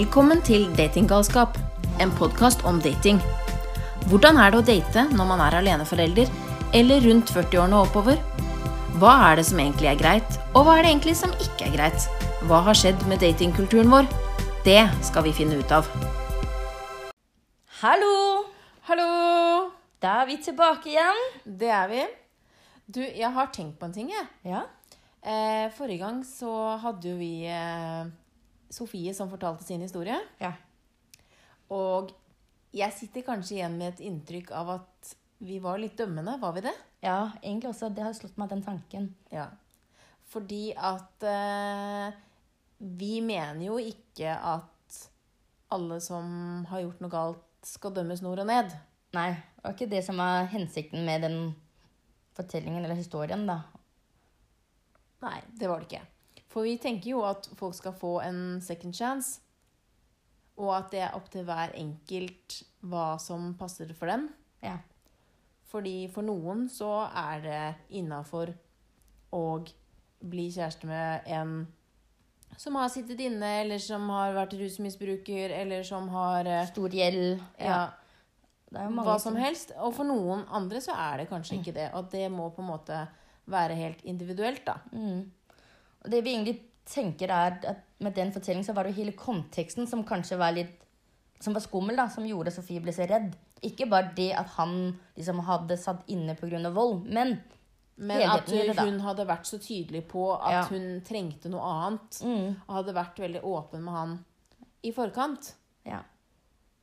Velkommen til Datinggalskap, en podkast om dating. Hvordan er det å date når man er aleneforelder, eller rundt 40-årene og oppover? Hva er det som egentlig er greit, og hva er det egentlig som ikke er greit? Hva har skjedd med datingkulturen vår? Det skal vi finne ut av. Hallo! Hallo! Da er vi tilbake igjen. Det er vi. Du, jeg har tenkt på en ting, jeg. Ja. Eh, forrige gang så hadde jo vi eh, Sofie som fortalte sin historie. Ja. Og jeg sitter kanskje igjen med et inntrykk av at vi var litt dømmende. Var vi det? ja, egentlig også. Det har slått meg, den tanken. Ja. Fordi at eh, vi mener jo ikke at alle som har gjort noe galt, skal dømmes nord og ned. Nei, det var ikke det som var hensikten med den fortellingen eller historien, da. Nei, det var det ikke. For vi tenker jo at folk skal få en second chance. Og at det er opp til hver enkelt hva som passer for dem. Ja. Fordi for noen så er det innafor å bli kjæreste med en som har sittet inne, eller som har vært rusmisbruker, eller som har eh, Stor gjeld. ja, Det er jo mange hva som helst. Og for noen andre så er det kanskje ikke det. Og det må på en måte være helt individuelt, da. Mm. Og det vi egentlig tenker er at med den fortellingen så var det jo hele konteksten som kanskje var litt som var skummel, da, som gjorde Sofie ble så redd. Ikke bare det at han liksom hadde satt inne pga. vold, men Men at hun hadde vært så tydelig på at Ja. hun trengte noe annet. mm, Og hadde vært veldig åpen med han i forkant. Ja.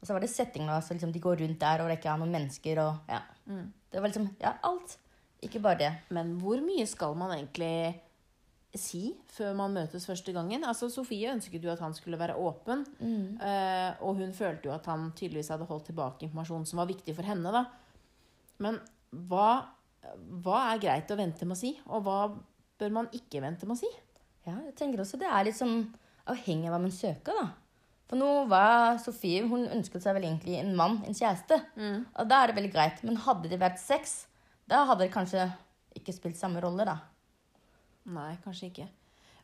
Og så var det settinga, så liksom de går rundt der, og det ikke er noen mennesker, og ja. Mm. Det var liksom Ja, alt. Ikke bare det. Men hvor mye skal man egentlig si før man møtes første gangen? Altså, Sofie ønsket jo at han skulle være åpen. eh, og hun følte jo at han tydeligvis hadde holdt tilbake informasjon som var viktig for henne. da. Men hva, hva er greit å vente med å si? Og hva bør man ikke vente med å si? Ja, jeg tenker også det er litt sånn avhengig av hva man søker, da. For nå var Sofie Hun ønsket seg vel egentlig en mann, en kjæreste. Og da er det veldig greit. Men hadde det vært sex, da hadde det kanskje ikke spilt samme rolle, da. Nei, kanskje ikke.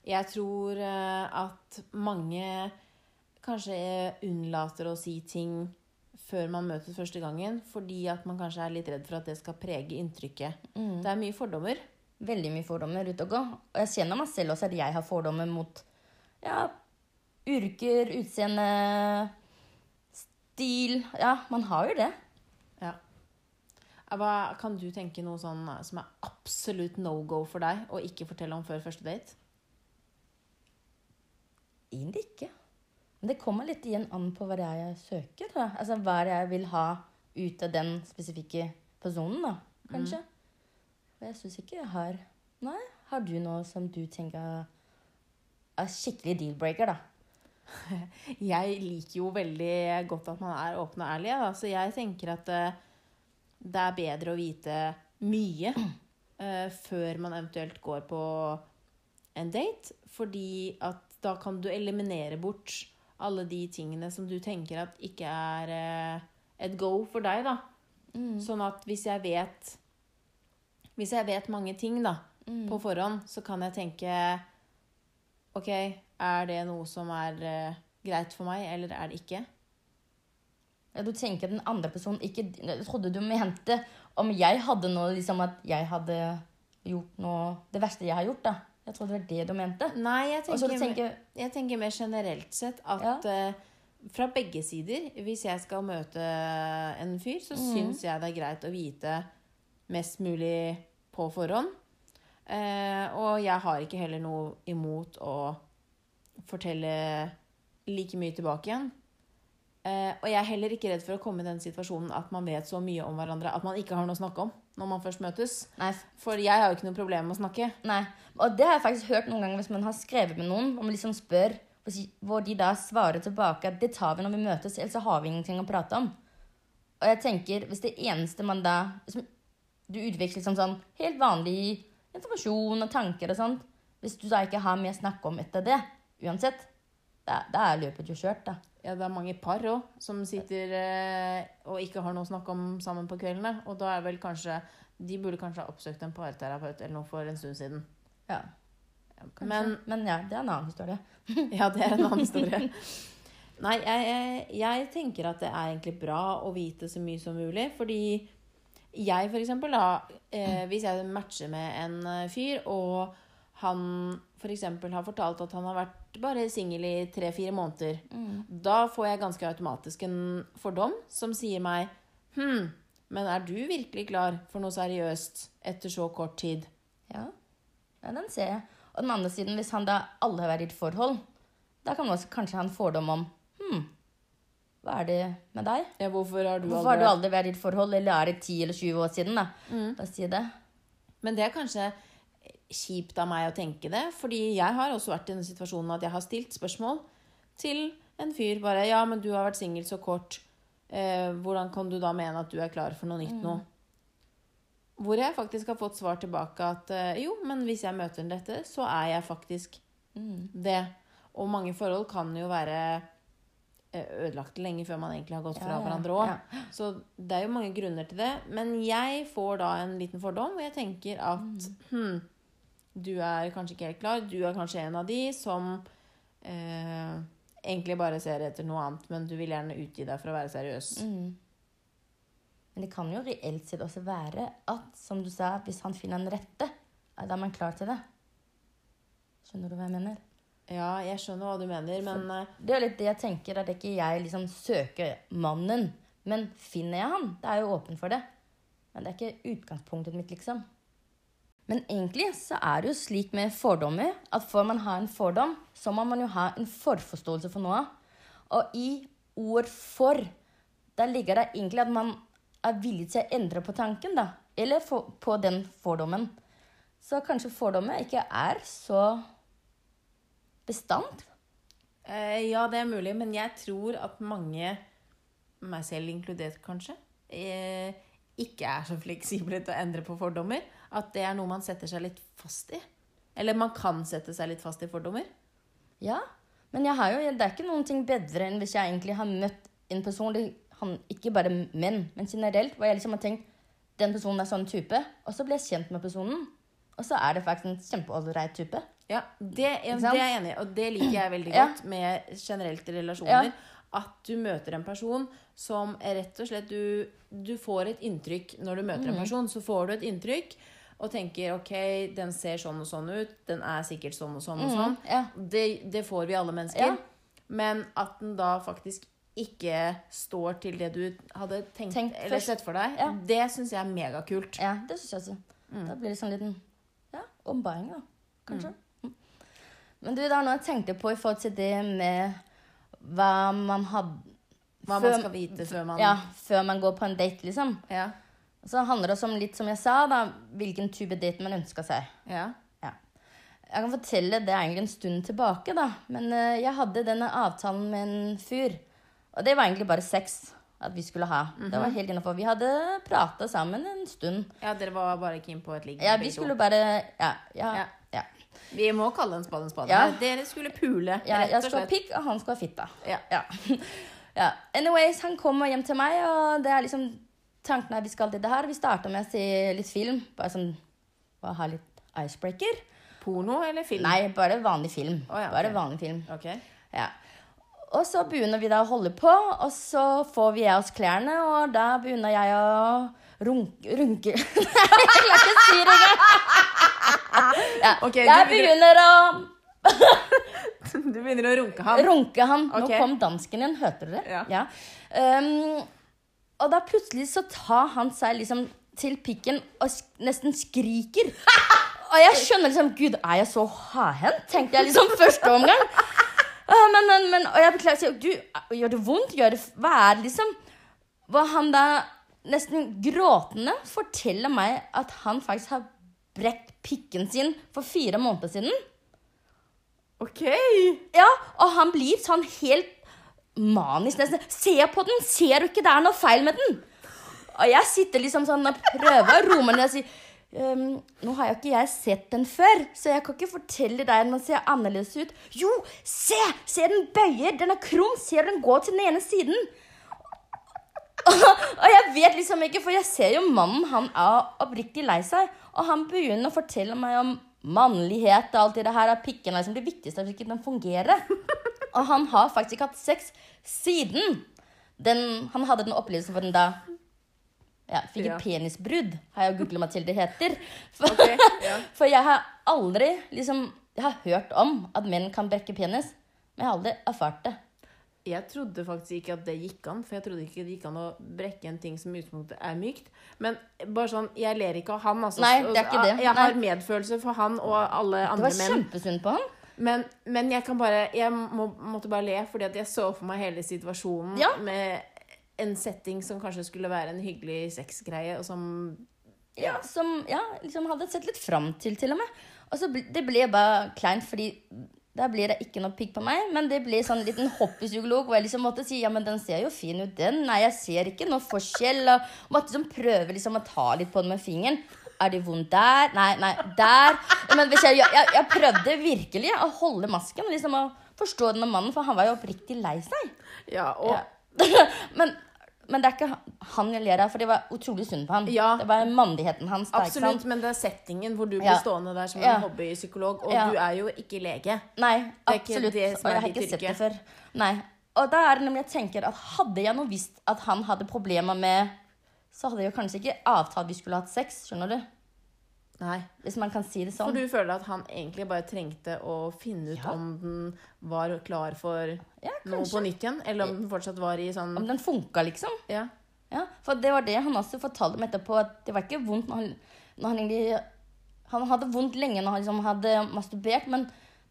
Jeg tror eh, at mange kanskje unnlater å si ting før man møtes første gangen, fordi at man kanskje er litt redd for at det skal prege inntrykket. Det er mye fordommer. Veldig mye fordommer ute og gå. Og jeg kjenner meg selv også at jeg har fordommer mot ja, yrker, utseende, stil Ja, man har jo det. Hva, kan du tenke noe sånn eh, som er absolutt no go for deg å ikke fortelle om før første date? Egentlig ikke. Men det kommer litt igjen an på hva det er jeg søker. Da. Altså hva det er jeg vil ha ut av den spesifikke personen, da. Kanskje. Og jeg syns ikke jeg har Nei. Har du noe som du tenker er skikkelig deal-breaker, da? Jeg liker jo veldig godt at man er åpen og ærlig. Da. Så jeg tenker at eh, det er bedre å vite mye uh, før man eventuelt går på en date. Fordi at da kan du eliminere bort alle de tingene som du tenker at ikke er uh, et go for deg, da. Sånn at hvis jeg vet Hvis jeg vet mange ting, da, på forhånd, så kan jeg tenke OK, er det noe som er uh, greit for meg, eller er det ikke? Ja, du tenker at den andre personen ikke trodde du mente om jeg hadde noe liksom at jeg hadde gjort noe Det verste jeg har gjort, da. Jeg trodde det var det du mente. Nei, jeg tenker, tenker jeg tenker mer generelt sett at eh, fra begge sider, hvis jeg skal møte en fyr, så syns jeg det er greit å vite mest mulig på forhånd. Uh, og jeg har ikke heller noe imot å fortelle like mye tilbake igjen. Eh, og jeg er heller ikke redd for å komme i den situasjonen at man vet så mye om hverandre at man ikke har noe å snakke om når man først møtes. Nei, For jeg har jo ikke noe problem med å snakke. Nei. Og det har jeg faktisk hørt noen ganger hvis man har skrevet med noen, og man liksom spør, hvor de da svarer tilbake at det tar vi når vi møtes, ellers så har vi ingenting å prate om. Og jeg tenker, hvis det eneste man da liksom, Du utveksler liksom sånn helt vanlig informasjon og tanker og sånt. Hvis du da ikke har mer å snakke om etter det, uansett, da, da er løpet jo kjørt, da. Ja, det er mange par òg som sitter eh, og ikke har noe å snakke om sammen på kveldene. Og da er vel kanskje De burde kanskje ha oppsøkt en parterapeut eller noe for en stund siden. Ja. Men Men ja, det er en annen historie. Ja, det er en annen historie. Nei, jeg, jeg, jeg tenker at det er egentlig bra å vite så mye som mulig. Fordi jeg, for eksempel, da eh, Hvis jeg matcher med en eh, fyr, og han for eksempel har fortalt at han har vært bare singel i tre-fire måneder, da får jeg ganske automatisk en fordom som sier meg Hm, men er du virkelig klar for noe seriøst etter så kort tid? Ja. ja, den ser jeg. Og den andre siden, hvis han da alle har vært i et forhold, da kan man også kanskje ha en fordom om Hm, hva er det med deg? Ja, hvorfor har du Hvorfor har du aldri aldri vært i et forhold, eller er det 10 eller 20 år siden? Da Da sier det. Men det er kanskje kjipt av meg å tenke det, fordi jeg har også vært i den situasjonen at jeg har stilt spørsmål til en fyr bare Ja, men du har vært singel så kort. Eh, hvordan kan du da mene at du er klar for noe nytt nå? Hvor jeg faktisk har fått svar tilbake at eh, jo, men hvis jeg møter dette, så er jeg faktisk det. Og mange forhold kan jo være eh, ødelagt lenge før man egentlig har gått fra Ja, ja, hverandre òg. ja. Så det er jo mange grunner til det. Men jeg får da en liten fordom, og jeg tenker at Mm. hm, du er kanskje ikke helt klar. Du er kanskje en av de som eh, egentlig bare ser etter noe annet, men du vil gjerne utgi deg for å være seriøs. Mm. Men det kan jo reelt sett også være at, som du sa, hvis han finner den rette, da er man klar til det. Skjønner du hva jeg mener? Ja, jeg skjønner hva du mener, men for Det er litt det jeg tenker, at ikke jeg liksom søker mannen. Men finner jeg han, da er jeg jo åpen for det. Men det er ikke utgangspunktet mitt, liksom. Men egentlig så er det jo slik med fordommer at for man har en fordom, så må man jo ha en forforståelse for noe. Og i ord 'for' der ligger det egentlig at man er villig til å endre på tanken, da. Eller for, på den fordommen. Så kanskje fordommer ikke er så bestand. eh, Ja, det er mulig, men jeg tror at mange, meg selv inkludert kanskje, eh, ikke er så fleksible til å endre på fordommer. At det er noe man setter seg litt fast i. Eller man kan sette seg litt fast i fordommer. Ja, men jeg har jo, det er ikke noen ting bedre enn hvis jeg egentlig har møtt en person, han, ikke bare menn, men generelt, hvor jeg liksom har tenkt den personen er sånn type, og så blir jeg kjent med personen, og så er det faktisk en kjempeålreit type. Ja, det, ja, det er jeg enig i, og det liker jeg veldig Ja. godt med generelt relasjoner. Ja. At du møter en person som er rett og slett du, du får et inntrykk Når du møter Mm. en person, så får du et inntrykk og tenker ok, den ser sånn og sånn ut, den er sikkert sånn og sånn og sånn. Mm, ja. Det, det får vi alle mennesker. Ja. Men at den da faktisk ikke står til det du hadde tenkt, Tenkt eller sett for deg, Ja. det syns jeg er megakult. Ja, det synes jeg også. Da blir det sånn liten, ja, ombaring da, kanskje. Mm. Men du, det er noe jeg tenkte på i forhold til det med hva man hadde... Hva man skal vite før man Ja, før man går på en date, liksom. ja. Så handler det også om litt, som jeg sa, da, hvilken type date man ønsker seg. ja. Ja. Jeg kan fortelle, det er egentlig en stund tilbake, da. Men uh, jeg hadde denne avtalen med en fyr. Og det var egentlig bare sex at vi skulle ha. Det var helt innafor. Vi hadde prata sammen en stund. Ja, dere var bare keen på et ligg? Ja, vi skulle bare Ja. ja, Ja. Vi må kalle en spade en spade. Ja. Dere skulle pule, ja jeg skal ha pikk, og han skal ha fitta. Ja. Ja. ja. Anyways, han kommer hjem til meg, og det er liksom tanken er vi skal til det her. Vi starter med å se litt film. Bare sånn Bare ha litt icebreaker. Porno eller film? Nei, bare vanlig film. Oh, ja, Bare vanlig film. Okay. Ja. Og så begynner vi da å holde på, og så får vi av oss klærne, og da begynner jeg å runke Runke Nei, jeg klarer ikke å si det engang. Ja. Okay, jeg begynner- å Du begynner å runke han. runke han. Nå okay. kom dansken igjen, hørte dere? Ja. Um, og da plutselig så tar han seg liksom til pikken og sk nesten skriker. Og jeg skjønner liksom Gud, er jeg så hardhendt? Tenkte jeg liksom første omgang. Men, men, men, og jeg beklager, du, gjør det vondt? Gjør det, hva er det liksom? Hva han da nesten gråtende forteller meg at han faktisk har brekt pikken sin for fire måneder siden. Ok. Ja, og han blir sånn helt manisk nesten. Se på den! Ser du ikke det er noe feil med den? Og jeg sitter liksom sånn og prøver å roe meg ned og si Um, Nå har jo ikke jeg sett den før, så jeg kan ikke fortelle deg den ser annerledes ut. Jo, se! Se den bøyer! Den er krum! Ser du den går til den ene siden? og jeg vet liksom ikke, for jeg ser jo mannen, han er oppriktig lei seg. Og han begynner å fortelle meg om mannlighet og alt det her. Og pikken er liksom det viktigste for ikke den fungerer. Og han har faktisk ikke hatt sex siden den, han hadde den opplevelsen for den da ja, fikk Ja. et penisbrudd, har jeg googlet meg til det heter. For, okay, ja. for jeg har aldri liksom Jeg har hørt om at menn kan brekke penis, men jeg har aldri erfart det. Jeg trodde faktisk ikke at det gikk an, for jeg trodde ikke det gikk an å brekke en ting som i utgangspunktet er mykt. Men bare sånn, jeg ler ikke av han. Altså, Nei, det er ikke det. Jeg har Nei. medfølelse for han og alle andre menn. Det var kjempesynd på han. Men, men jeg kan bare Jeg må, måtte bare le, fordi at jeg så for meg hele situasjonen Ja. med en setting som kanskje skulle være en hyggelig sexgreie, og som Ja, som ja, liksom hadde sett litt fram til, til og med. Og så ble, det ble bare kleint, fordi der blir det ikke noe pikk på meg. Men det blir sånn liten hobbypsykolog hvor jeg liksom måtte si ja, men den ser jo fin ut, den. Nei, jeg ser ikke noe forskjell. Og måtte liksom prøve liksom å ta litt på den med fingeren. Er det vondt der? Nei, nei, der. Men jeg, jeg, jeg prøvde virkelig å holde masken og liksom å forstå denne mannen, for han var jo oppriktig lei seg. Ja, og Ja. men, men det er ikke han jeg ler av, for det var utrolig synd på han. Ja. Det var mandigheten hans. Absolutt, men det er settingen hvor du blir Ja. stående der som Ja. en hobbypsykolog, og du er jo ikke lege. Nei, er ikke det som og er jeg har ikke sett det før. Nei. Og da er det nemlig jeg tenker at hadde jeg nå visst at han hadde problemer med Så hadde jeg jo kanskje ikke avtalt vi skulle hatt sex, skjønner du? Nei. Hvis man kan si det sånn. For du føler at han egentlig bare trengte å finne ut Ja. om den var klar for Ja, noe på nytt igjen? Eller om den fortsatt var i sånn Om den funka, liksom. Ja. Ja, for det var det han også fortalte om etterpå, at det var ikke vondt når han, når han egentlig Han hadde vondt lenge når han liksom hadde masturbert, men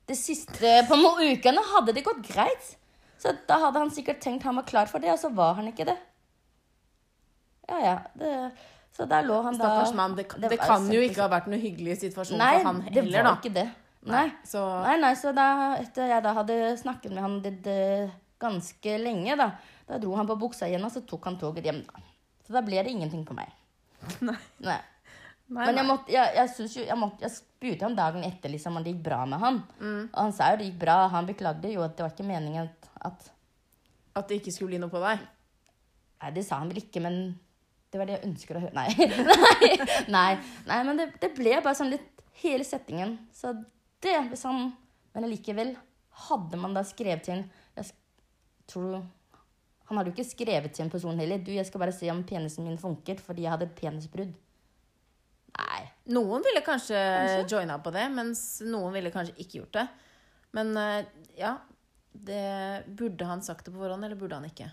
de siste på noen ukene hadde det gått greit. Så da hadde han sikkert tenkt han var klar for det, og så var han ikke det. Ja, ja. Det, så der lå han da Stakkars mann. Det, det, det kan jo ikke ha vært noe hyggelig situasjon Nei, for han heller, da. Nei, det var da. ikke det. Nei. Så Nei, nei, så da, etter jeg da hadde snakket med han det, det, ganske lenge, da, da dro han på buksa igjen, og så tok han toget hjem. da. Så da ble det ingenting på meg. Nei. Nei. Nei, Men jeg, måtte, jeg, jeg, synes jo, jeg, måtte, jeg spurte ham dagen etter liksom, om det gikk bra med han. Mm. Og han sa jo det gikk bra. Han beklagde jo at det var ikke meningen at At det ikke skulle bli noe på deg? Nei, det sa han vel ikke, men det var det jeg ønsker å høre. Nei, nei, nei, nei men det, det ble bare sånn litt Hele settingen. Så det hvis han Men allikevel, hadde man da skrevet til en Jeg tror Han hadde jo ikke skrevet til en person heller. Du, jeg skal bare se om penisen min funket fordi jeg hadde et penisbrudd. Nei. Noen ville kanskje, joina på det, mens noen ville kanskje ikke gjort det. Men eh, ja det, Burde han sagt det på forhånd, eller burde han ikke?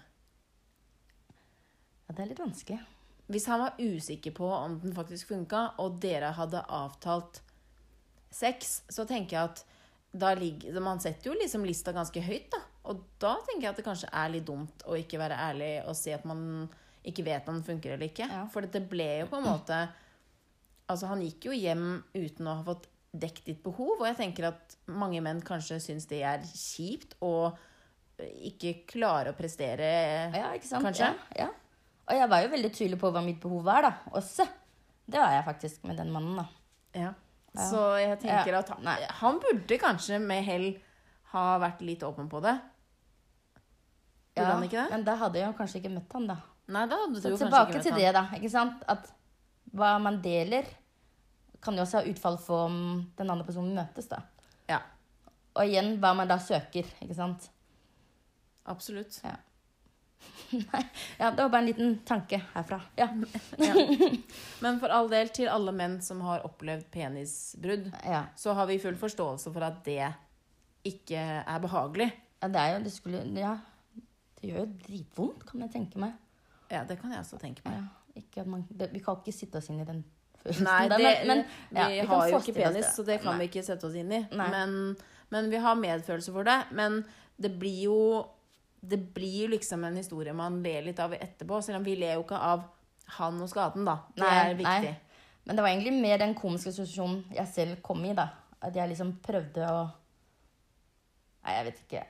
Ja, det er litt vanskelig. Hvis han var usikker på om den faktisk funka, og dere hadde avtalt sex, så tenker jeg at da ligger, Man setter jo liksom lista ganske høyt, da. Og da tenker jeg at det kanskje er litt dumt å ikke være ærlig og si at man ikke vet om den funker eller ikke. Ja. For dette ble jo på en måte Altså, han gikk jo hjem uten å ha fått dekket ditt behov, og jeg tenker at mange menn kanskje syns det er kjipt å ikke klare å prestere Ja, ikke? Kanskje? Ja, ja. Og jeg var jo veldig tydelig på hva mitt behov var, da. Også. Det var jeg faktisk med den mannen, da. Ja. Ja. Så jeg tenker Ja. at han, han burde kanskje med hell ha vært litt åpen på det. Burde han ikke det? Men da hadde jeg jo kanskje ikke møtt han, da. Nei, da hadde du Så tilbake ikke til møtt det, da. ikke sant? At hva man deler, kan jo også ha utfall for om den andre personen møtes, da. Ja, Og igjen hva man da søker, ikke sant. absolutt. Ja. Nei, ja, det var bare en liten tanke herfra. Ja. Ja. Men for all del, til alle menn som har opplevd penisbrudd, ja. så har vi full forståelse for at det ikke er behagelig. ja det er jo Det skulle Ja. Det gjør jo dritvondt, kan jeg tenke meg. Ja, det kan jeg også tenke meg. Ja, man, det, vi kan ikke sitte oss inn i den følelsen. Nei, der, men, men, vi kan har jo ikke penis, det. så det kan Nei. vi ikke sette oss inn i. Men, men vi har medfølelse for det. Men det blir jo det blir liksom en historie man ler litt av etterpå. Selv om vi ler jo ikke av han og skaden, da. Det Nei, er viktig. nei. Men det var egentlig mer den komiske situasjonen jeg selv kom i, da. At jeg liksom prøvde å Nei, jeg vet ikke.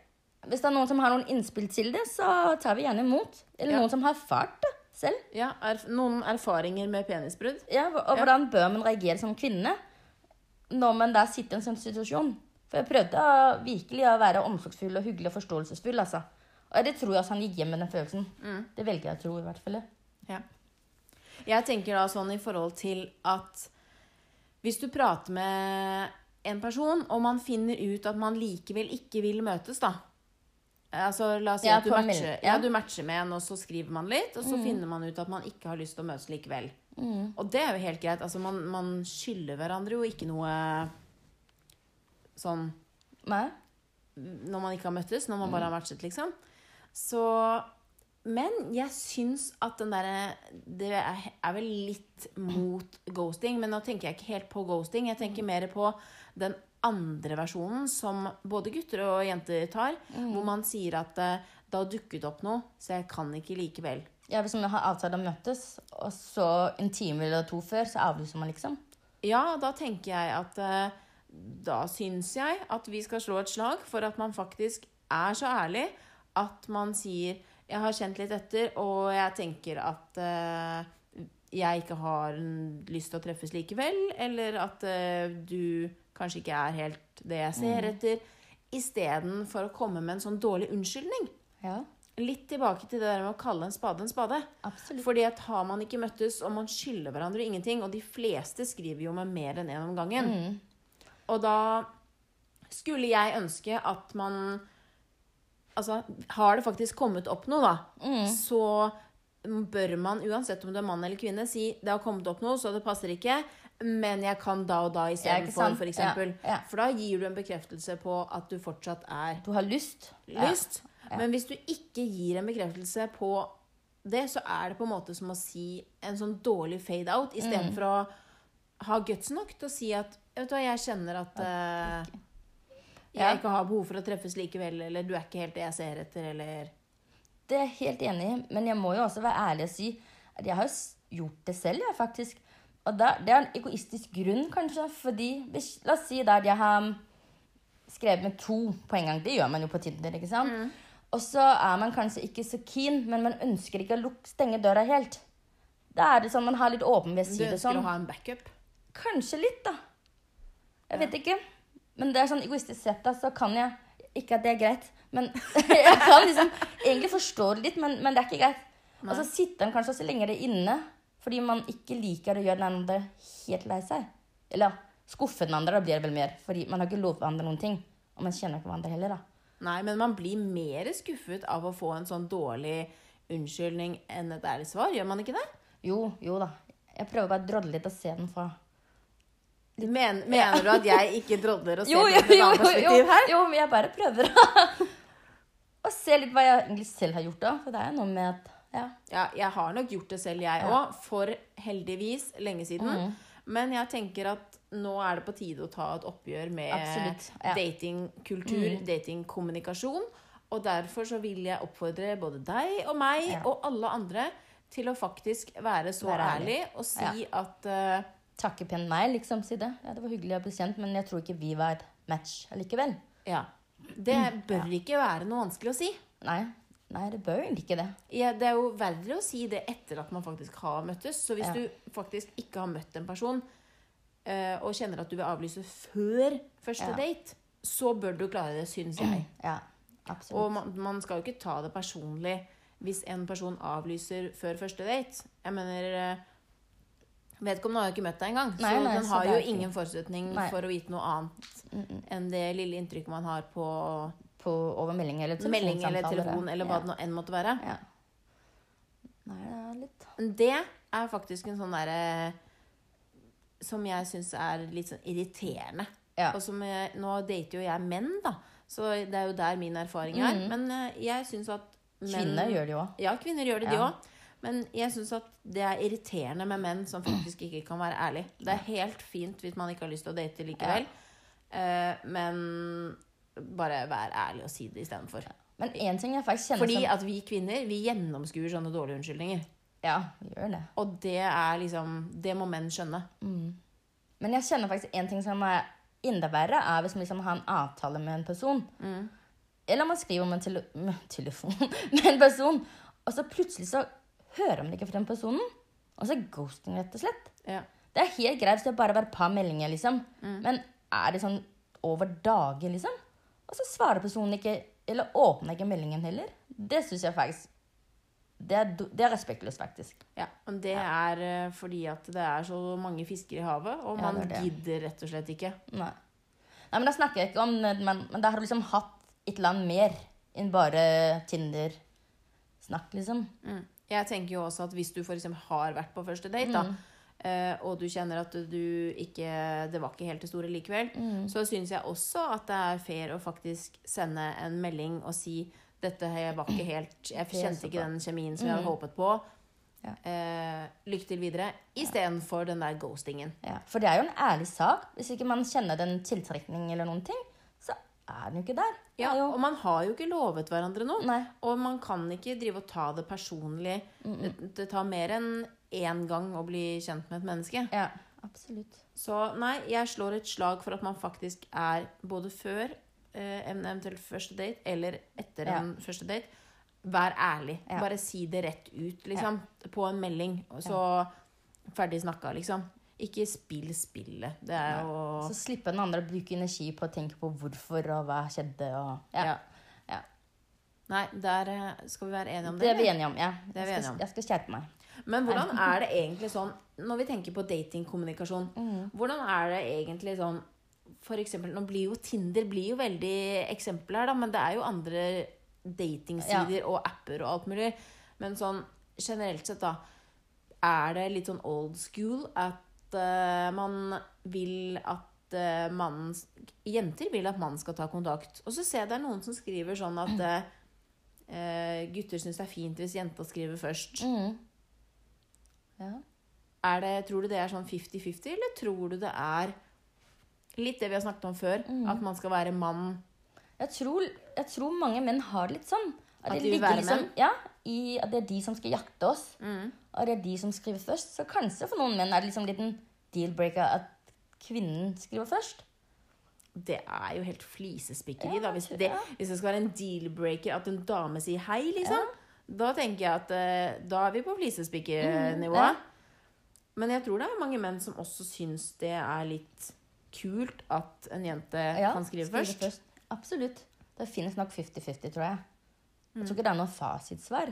Hvis det er noen som har noen innspill til det, så tar vi gjerne imot. Eller Ja. noen som har erfart det selv. Ja, erf noen erfaringer med penisbrudd? Ja, og Ja. hvordan bør man reagere som kvinne når man da sitter i en sånn situasjon? For jeg prøvde å, virkelig å være omsorgsfull og hyggelig og forståelsesfull, altså. Og det tror jeg også han gikk hjem med den følelsen. Mm. Det velger jeg å tro, i hvert fall. Ja. Jeg tenker da sånn i forhold til at hvis du prater med en person, og man finner ut at man likevel ikke vil møtes, da, Altså, la oss si Ja, at du matcher, ja. Mm. du matcher med en, og så skriver man litt, og så finner man ut at man ikke har lyst til å møtes likevel. Og det er jo helt greit. Altså, man, man skylder hverandre jo ikke noe sånn Nei? når man ikke har møttes, når man bare Mm. har matchet, liksom. Så Men jeg syns at den derre Det er, vel litt mot ghosting, men nå tenker jeg ikke helt på ghosting. Jeg tenker mer på den andre versjonen som både gutter og jenter tar, Mm. hvor man sier at eh, det har dukket opp noe, så jeg kan ikke likevel. Ja, Hvis man har avtale å møtes, og så en time eller to før, så avlyser man liksom? Ja, da tenker jeg at eh, Da syns jeg at vi skal slå et slag for at man faktisk er så ærlig at man sier 'Jeg har kjent litt etter, og jeg tenker at uh, jeg ikke har lyst til å treffes likevel', eller at uh, du kanskje ikke er helt det jeg ser etter, istedenfor å komme med en sånn dårlig unnskyldning. Ja, Litt tilbake til det der med å kalle en spade en spade. absolutt. Fordi at har man ikke møttes, og man skylder hverandre ingenting, og de fleste skriver jo med mer enn én om gangen, Mm. og da skulle jeg ønske at man Altså, har det faktisk kommet opp noe, da, Mm. så bør man, uansett om du er mann eller kvinne, si det har kommet opp noe, så det passer ikke, men jeg kan da og da istedenfor, sant? for eksempel. Ja, ja. For da gir du en bekreftelse på at du fortsatt er Du har lyst. lyst. Ja. Men hvis du ikke gir en bekreftelse på det, så er det på en måte som å si en sånn dårlig fade out, istedenfor Mm. å ha guts nok til å si at vet du hva, jeg kjenner at eh, jeg Ja. ikke har behov for å treffes likevel, eller du er ikke helt det jeg ser etter, eller Det er jeg helt enig i, men jeg må jo også være ærlig og si at jeg har gjort det selv, jeg, faktisk. Og da, det er en egoistisk grunn, kanskje, fordi La oss si at jeg har skrevet med to på en gang. Det gjør man jo på Tinder, ikke sant? Og så er man kanskje ikke så keen, men man ønsker ikke å stenge døra helt. Da er det sånn man har litt åpen ved å du ønsker sånn. å ha en backup. Kanskje litt, da. Jeg vet ikke. Men det er sånn egoistisk sett, da, så kan jeg Ikke at det er greit, men jeg kan liksom egentlig forstå det litt, men, men det er ikke greit. Og så sitter han kanskje også lenger inne fordi man ikke liker å gjøre den andre helt lei seg. Eller skuffe den andre, da blir det vel mer. Fordi man har ikke lovet hverandre noen ting. Og man kjenner ikke hverandre heller, da. Nei, men man blir mer skuffet av å få en sånn dårlig unnskyldning enn et ærlig svar. Gjør man ikke det? Jo, jo da. Jeg prøver bare å drodle litt og se den fra Men, mener du at jeg ikke drodler og ser Jo, jo, jo, jo, perspektiv her? jo, men jeg bare prøver å se litt hva jeg egentlig selv har gjort da. For det er noe med at Ja. Ja, jeg har nok gjort det selv, jeg òg. For heldigvis lenge siden. Mm. Men jeg tenker at nå er det på tide å ta et oppgjør med Absolutt, ja. Mm. datingkultur, datingkommunikasjon. Og derfor så vil jeg oppfordre både deg og meg Ja. og alle andre til å faktisk være så Være ærlig. ærlig. og si at eh, Takke pent meg, liksom. Si det. Ja, det var hyggelig å bli kjent, men jeg tror ikke vi var et match likevel. Ja. Det bør ikke være noe vanskelig å si. Nei. Nei, det bør egentlig ikke det. Ja, det er jo verre å si det etter at man faktisk har møttes. Så hvis Ja. du faktisk ikke har møtt en person eh, og kjenner at du vil avlyse før første Ja. date, så bør du klare det, syns jeg. Ja, absolutt. Og man, man skal jo ikke ta det personlig hvis en person avlyser før første date. Jeg mener eh, Vedkommende har jo ikke møtt deg engang, så nei, den har jo ikke- ingen forutsetning Nei. for å vite noe annet enn det lille inntrykket man har på På over melding eller melding eller telefon, eller hva ja. det nå enn måtte være. Ja. Nei, det er litt Men Det er faktisk en sånn derre Som jeg syns er litt sånn irriterende. Ja. Og som jeg, nå dater jo jeg menn, da, så det er jo der min erfaring er. Men eh, jeg syns at menn Kvinner gjør det jo òg. Ja, kvinner gjør det, de òg. Men jeg syns at det er irriterende med menn som faktisk ikke kan være ærlig. Det er helt fint hvis man ikke har lyst til å date likevel, eh, men bare vær ærlig og si det istedenfor. Men én ting jeg faktisk kjenner Fordi som at vi kvinner vi gjennomskuer sånne dårlige unnskyldninger. Ja, gjør det. Og det er liksom Det må menn skjønne. Men jeg kjenner faktisk en ting som er enda verre, er hvis man liksom har en avtale med en person. Eller man skriver med en tele telefon med en person, og så plutselig så hører man ikke fra den personen. Og så ghosting, rett og slett. Ja. Det er helt greit hvis det bare var et par meldinger, liksom. Men er det sånn over dager, liksom? Og så svarer personen ikke, eller åpner ikke meldingen heller. Det syns jeg faktisk det er, det er respektløst, faktisk. ja. Men det er eh, fordi at det er så mange fisker i havet, og Ja, man det. gidder rett og slett ikke. Nei. Nei, men da snakker jeg ikke om men, men da har du liksom hatt et eller annet mer enn bare Tinder-snakk, liksom. Mm. Jeg tenker jo også at hvis du f.eks. har vært på første date, da, eh, og du kjenner at du ikke Det var ikke helt det store likevel, så syns jeg også at det er fair å faktisk sende en melding og si dette var ikke helt Jeg kjente ikke den kjemien som jeg hadde håpet på. Ja. Eh, lykke til videre. Istedenfor den der ghostingen. Ja, for det er jo en ærlig sak. Hvis ikke man kjenner den tiltrekning eller noen ting, er den jo ikke der. Ja, jo, og man har jo ikke lovet hverandre noe. Nei. Og man kan ikke drive og ta det personlig. Det, det tar mer enn én gang å bli kjent med et menneske. Ja, absolutt. Så nei, jeg slår et slag for at man faktisk er både før eh, en eventuell første date eller etter Ja. en første date. Vær ærlig. Ja. Bare si det rett ut, liksom. På en melding. Så ferdig snakka, liksom. Ikke spill spillet. Det er jo Så slippe den andre å bruke energi på å tenke på hvorfor og hva skjedde. Og, ja. Ja. Ja. Nei, der eh, skal vi være enige om det. Det er vi enige om. ja. Det er vi jeg, enige skal, om. jeg skal skjerpe meg. Men hvordan er det egentlig sånn Når vi tenker på datingkommunikasjon, Mm. hvordan er det egentlig sånn For eksempel, nå blir jo Tinder blir jo veldig eksempel her, da, men det er jo andre datingsider og apper og alt mulig. Men sånn generelt sett, da, er det litt sånn old school at eh, man vil at uh, mannen Jenter vil at mannen skal ta kontakt. Og så ser jeg det er noen som skriver sånn at uh, eh, gutter syns det er fint hvis jenta skriver først. Mm. Ja. Det, tror du det er sånn 50-50, eller tror du det er litt det vi har snakket om før? Mm. At man skal være mann Jeg, tror, jeg tror mange menn har det litt sånn. At det de vil ligger liksom. Ja, i at det er de som skal jakte oss. Mm. Og det er de som skriver først. Så kanskje for noen menn er det liksom litt en deal-breaker at kvinnen skriver først. Det er jo helt flisespikkeri, Ja. Hvis det, hvis det skal være en deal-breaker at en dame sier hei, liksom. Da tenker jeg at uh, da er vi på flisespikkernivå. Mm, Men jeg tror det er mange menn som også syns det er litt kult at en jente Ja, kan skrive først. Absolutt. Det finnes nok 50-50, tror jeg. Mm. Jeg tror ikke det er noe fasitsvar.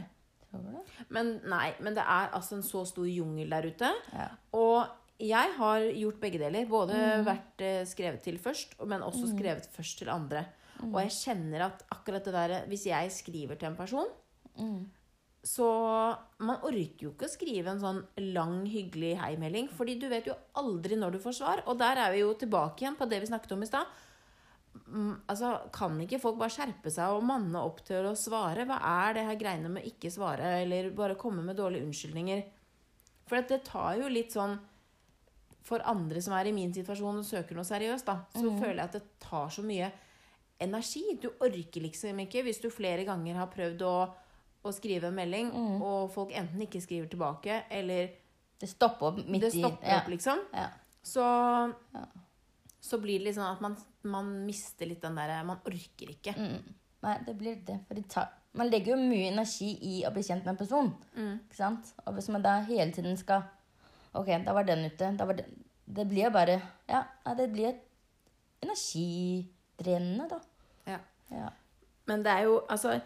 Men nei, men det er altså en så stor jungel der ute. Ja. Og jeg har gjort begge deler. Både vært eh, skrevet til først, men også skrevet først til andre. Og jeg kjenner at akkurat det der Hvis jeg skriver til en person, så Man orker jo ikke å skrive en sånn lang, hyggelig heimelding, fordi du vet jo aldri når du får svar. Og der er vi jo tilbake igjen på det vi snakket om i stad. Mm, altså, Kan ikke folk bare skjerpe seg og manne opp til å svare? Hva er det her greiene med ikke svare, eller bare komme med dårlige unnskyldninger? For det tar jo litt sånn For andre som er i min situasjon og søker noe seriøst, da, så føler jeg at det tar så mye energi. Du orker liksom ikke hvis du flere ganger har prøvd å, å skrive en melding, og folk enten ikke skriver tilbake, eller Det stopper opp midt det i stopper ja. opp, liksom. Ja. Så, så blir det litt sånn at man, man mister litt den derre Man orker ikke. Mm. Nei, det blir det. For det tar, man legger jo mye energi i å bli kjent med en person. Ikke sant? Og hvis man da hele tiden skal Ok, da var den ute. Da var den. Det blir jo bare Ja, det blir energidrenende, da. Ja. Ja. Men det er jo Altså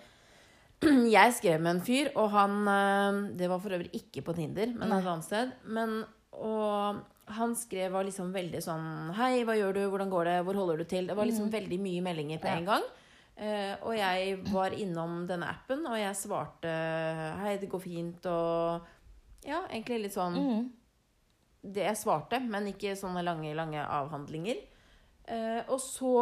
jeg skrev med en fyr, og han øh, Det var for øvrig ikke på Tinder, men et annet sted. Men, og han skrev var liksom veldig sånn Hei, hva gjør du? Hvordan går det? Hvor holder du til? Det var liksom veldig mye meldinger på Ja. en gang. Uh, og jeg var innom denne appen, og jeg svarte Hei, det går fint, og Ja, egentlig litt sånn mm. det jeg svarte, men ikke sånne lange, lange avhandlinger. Uh, og så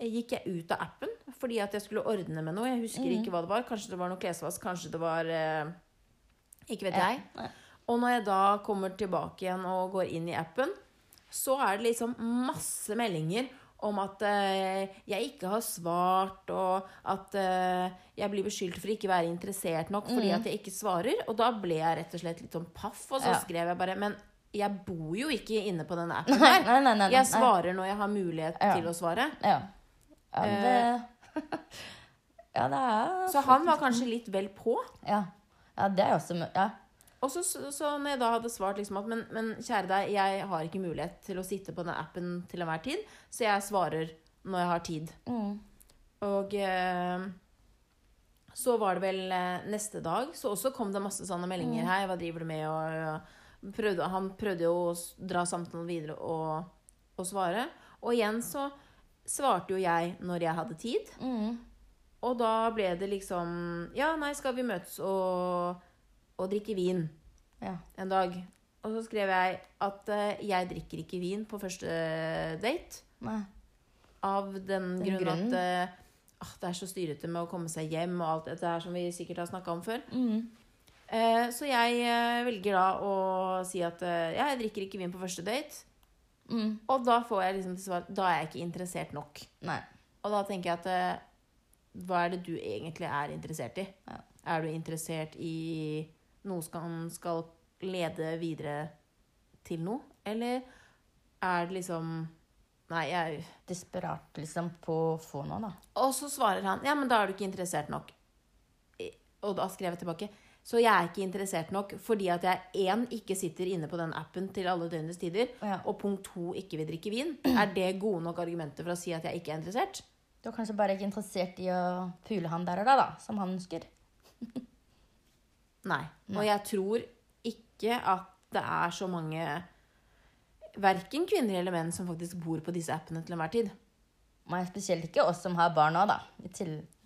gikk jeg ut av appen fordi at jeg skulle ordne med noe. Jeg husker mm. ikke hva det var. Kanskje det var noe klesvask, kanskje det var uh, Ikke vet Ja. jeg. Nei. Og når jeg da kommer tilbake igjen og går inn i appen, så er det liksom masse meldinger om at eh, jeg ikke har svart, og at eh, jeg blir beskyldt for ikke være interessert nok fordi at jeg ikke svarer. Og da ble jeg rett og slett litt sånn paff, og så Ja. skrev jeg bare Men jeg bor jo ikke inne på denne appen her. nei, nei, nei, Jeg svarer når jeg har mulighet Ja. til å svare. Ja. ja Eh, det Ja, det er Så han var kanskje litt vel på. Ja, ja det er også mø- Ja. Og så, så, når jeg da hadde svart liksom at men, men kjære deg, jeg har ikke mulighet til å sitte på den appen til enhver tid, så jeg svarer når jeg har tid. Mm. Og eh, så var det vel eh, neste dag, så også kom det masse sånne meldinger. Hei, hva driver du med? Og, og prøvde, han prøvde jo å dra samtalen videre og, og svare. Og igjen så svarte jo jeg når jeg hadde tid. Mm. Og da ble det liksom Ja, nei, skal vi møtes og, og drikke vin Ja. en dag? Og så skrev jeg at uh, jeg drikker ikke vin på første date. Nei. Av den, Den grunn grunnen? at uh, ah, det er så styrete med å komme seg hjem og alt dette her som vi sikkert har snakka om før. Mm. Uh, så jeg eh, velger da å si at eh, ja, jeg drikker ikke vin på første date. Mm. Og da får jeg liksom til svar da er jeg ikke interessert nok. Nei. Og da tenker jeg at eh, hva er det du egentlig er interessert i? Ja. Er du interessert i noe som skal lede videre til noe? Eller er det liksom Nei, jeg Desperat liksom på å få noe, da. Og så svarer han ja, men da er du ikke interessert nok. Og da skrev jeg tilbake så jeg er ikke interessert nok fordi at jeg én ikke sitter inne på den appen til alle døgnets tider, Ja. og punkt to ikke vil drikke vin. Er det gode nok argumenter for å si at jeg ikke er interessert? Du er kanskje bare ikke interessert i å pule han der og da, da, som han ønsker. Nei. Og jeg tror ikke at det er så mange Verken kvinner eller menn som faktisk bor på disse appene til enhver tid. Nei, spesielt ikke oss som har barn nå, da.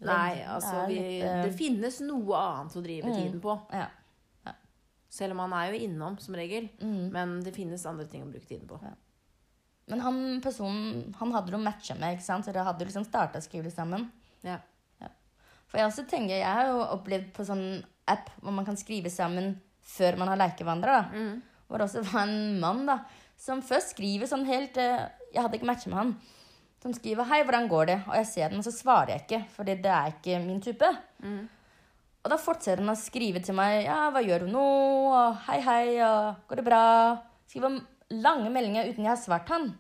Nei, altså det, vi, litt, eh, Det finnes noe annet å drive Mm. tiden på. Ja. Selv om han er jo innom, som regel. Mm. Men det finnes andre ting å bruke tiden på. Men han personen han hadde du matcha med, ikke sant? så dere hadde liksom starta skrive sammen. Ja. For jeg også tenker, jeg har jo opplevd på sånn app hvor man kan skrive sammen før man har da. Mm. Hvor det også var en mann da, som først skriver sånn helt eh, Jeg hadde ikke matcha med han. Som skriver 'Hei, hvordan går det?' Og jeg ser den, og så svarer jeg ikke, fordi det er ikke min type. Mm. Og da fortsetter han å skrive til meg 'Ja, hva gjør du nå?' Og 'Hei, hei', og 'Går det bra?' Skriver lange meldinger uten jeg har svart han.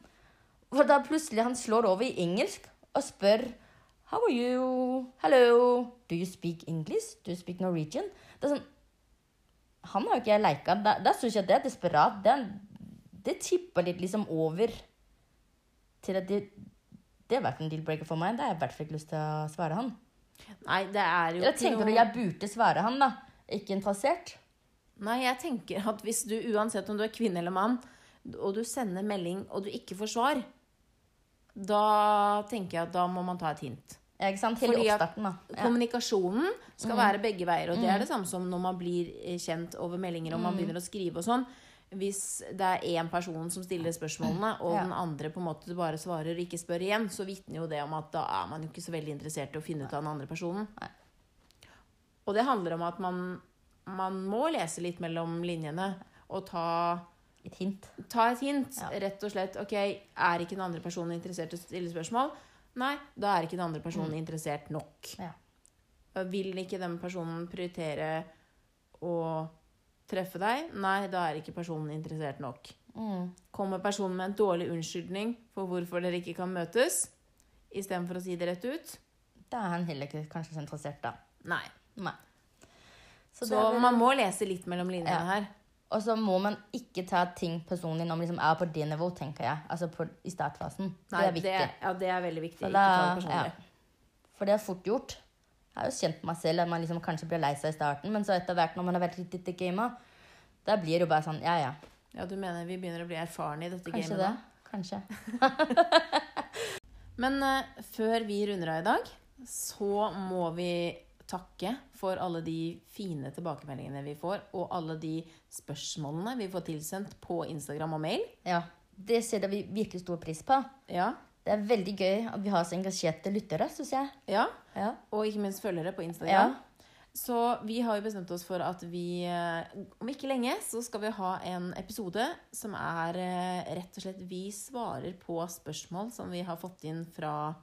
Og da plutselig han slår over i engelsk og spør 'How are you? Hello? Do you speak English? Do you speak Norwegian?' Det er sånn Han har jo ikke jeg leika. Da, da syns jeg det er desperat. Det, det tipper litt liksom over til at det det har vært en deal-breaker for meg. Da har jeg i hvert fall ikke lyst til å svare han. Nei, det er jo Eller tenker noe du jeg burde svare han, da. Ikke interessert. Nei, jeg tenker at hvis du, uansett om du er kvinne eller mann, og du sender melding, og du ikke får svar, da tenker jeg at da må man ta et hint. Ikke sant? Hele Fordi oppstarten, da. Ja. Kommunikasjonen skal være begge veier, og det er det samme som når man blir eh, kjent over meldinger og man begynner å skrive og sånn. Hvis det er én person som stiller spørsmålene, og den andre på en måte bare svarer og ikke spør igjen, så vitner jo det om at da er man jo ikke så veldig interessert i å finne ut av den andre personen. Og det handler om at man, man må lese litt mellom linjene og ta Et hint. Ta et hint. Ja. Rett og slett. Ok, er ikke den andre personen interessert i å stille spørsmål? Nei, da er ikke den andre personen interessert nok. Ja. Vil ikke den personen prioritere å treffe deg? Nei, da er ikke personen interessert nok. Mm. Kommer personen med en dårlig unnskyldning for hvorfor dere ikke kan møtes, istedenfor å si det rett ut? Da er han heller ikke kanskje så interessert, da. Nei. Nei. Så, er vel- man må lese litt mellom linjene Ja. her. Og så må man ikke ta ting personlig når man liksom er på det nivå, tenker jeg. Altså på, i startfasen. Nei, det er viktig. Det, ja, det er veldig viktig. Det da- ja. For det er fort gjort. Jeg har jo kjent på meg selv at man liksom kanskje blir lei seg i starten, men så etter hvert når man har vært litt i gamet, da blir det jo bare sånn Ja, ja. Ja, du mener vi begynner å bli erfarne i dette Kanskje gamet det. da? Kanskje. Men uh, før vi runder av i dag, så må vi takke for alle de fine tilbakemeldingene vi får, og alle de spørsmålene vi får tilsendt på Instagram og mail. Ja. Det setter vi virkelig stor pris på. Ja, Det er veldig gøy at vi har så engasjerte lyttere, syns jeg. ja. Ja. Og ikke minst følgere på ja. Instagram. Så vi har jo bestemt oss for at vi eh, om ikke lenge så skal vi ha en episode som er eh, rett og slett Vi svarer på spørsmål som vi har fått inn fra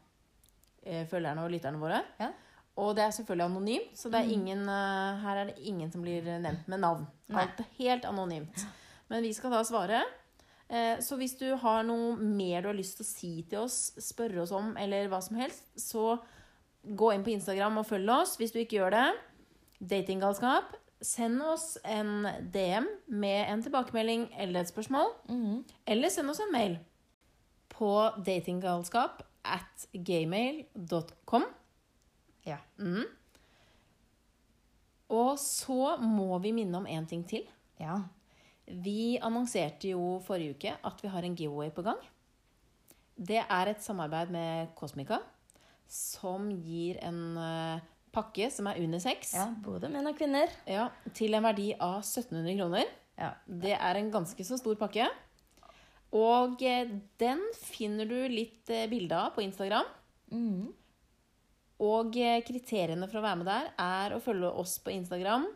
eh, følgerne og lytterne våre. Ja. Og det er selvfølgelig anonymt, så det er ingen, eh, her er det ingen som blir nevnt med navn. Alt er helt anonymt. Men vi skal da svare. Eh, Så hvis du har noe mer du har lyst til å si til oss, spørre oss om, eller hva som helst, så gå inn på Instagram og følg oss. Hvis du ikke gjør det, datinggalskap, send oss en DM med en tilbakemelding eller et spørsmål. Mhm. Eller send oss en mail på datinggalskap at gmail.com. Ja. Mm. Og så må vi minne om én ting til. ja. Vi annonserte jo forrige uke at vi har en giveaway på gang. Det er et samarbeid med Cosmica, som gir en eh, pakke som er unisex, Ja, både menn og kvinner. ja, til en verdi av 1700 kroner. Ja. Det er en ganske så stor pakke. Og eh, den finner du litt eh, bilde av på Instagram. Mhm. Og eh, kriteriene for å være med der er å følge oss på Instagram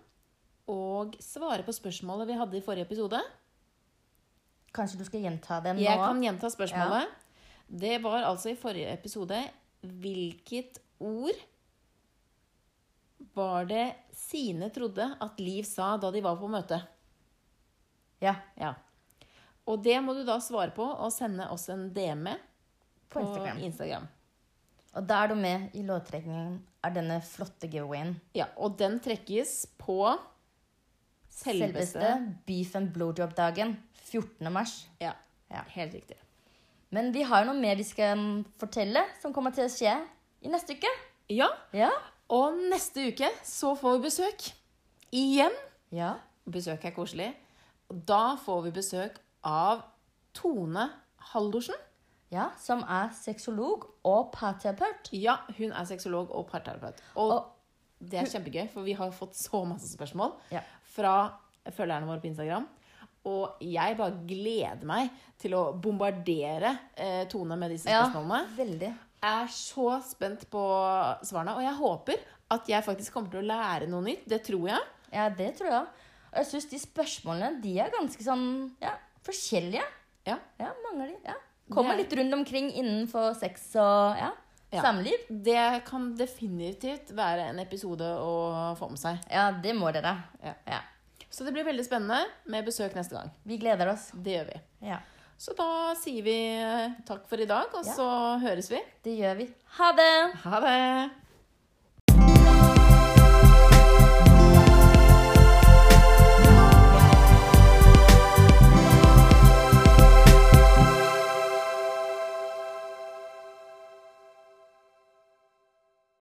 og svare på spørsmålet vi hadde i forrige episode. Kanskje du skal gjenta det nå? Jeg kan gjenta spørsmålet. Det var altså i forrige episode Hvilket ord var det Sine trodde at Liv sa da de var på møte? Ja, Ja. Og det må du da svare på og sende oss en DM på Instagram. Instagram. Og da er du med i låttrekningen av denne flotte giveawayen. Ja, og den trekkes på selveste, selveste beef and blowjob-dagen 14. mars. Ja, Ja. helt riktig. Men vi har noe mer vi skal fortelle, som kommer til å skje i neste uke. Ja, Ja. og neste uke så får vi besøk. Igjen. Ja. Besøk er koselig. Og Da får vi besøk av Tone Haldorsen. Ja. Som er sexolog og parterapeut. Ja, hun er sexolog og parterapeut. Og, Og- det er kjempegøy, for vi har fått så masse spørsmål Ja. fra følgerne våre på Instagram. Og jeg bare gleder meg til å bombardere eh, Tone med disse spørsmålene. Ja, veldig. Jeg er så spent på svarene, og jeg håper at jeg faktisk kommer til å lære noe nytt. Det tror jeg. Ja, det tror jeg. Og jeg syns de spørsmålene de er ganske sånn ja, forskjellige. Ja. Ja, mange av de. ja. Kommer litt rundt omkring innenfor sex og ja, Ja. samliv. Det kan definitivt være en episode å få med seg. Ja, det må dere. Ja. Ja. Så det blir veldig spennende med besøk neste gang. Vi gleder oss. Det gjør vi. Ja, Så da sier vi eh, takk for i dag, og så høres vi. det gjør vi. Ha det! Ha det!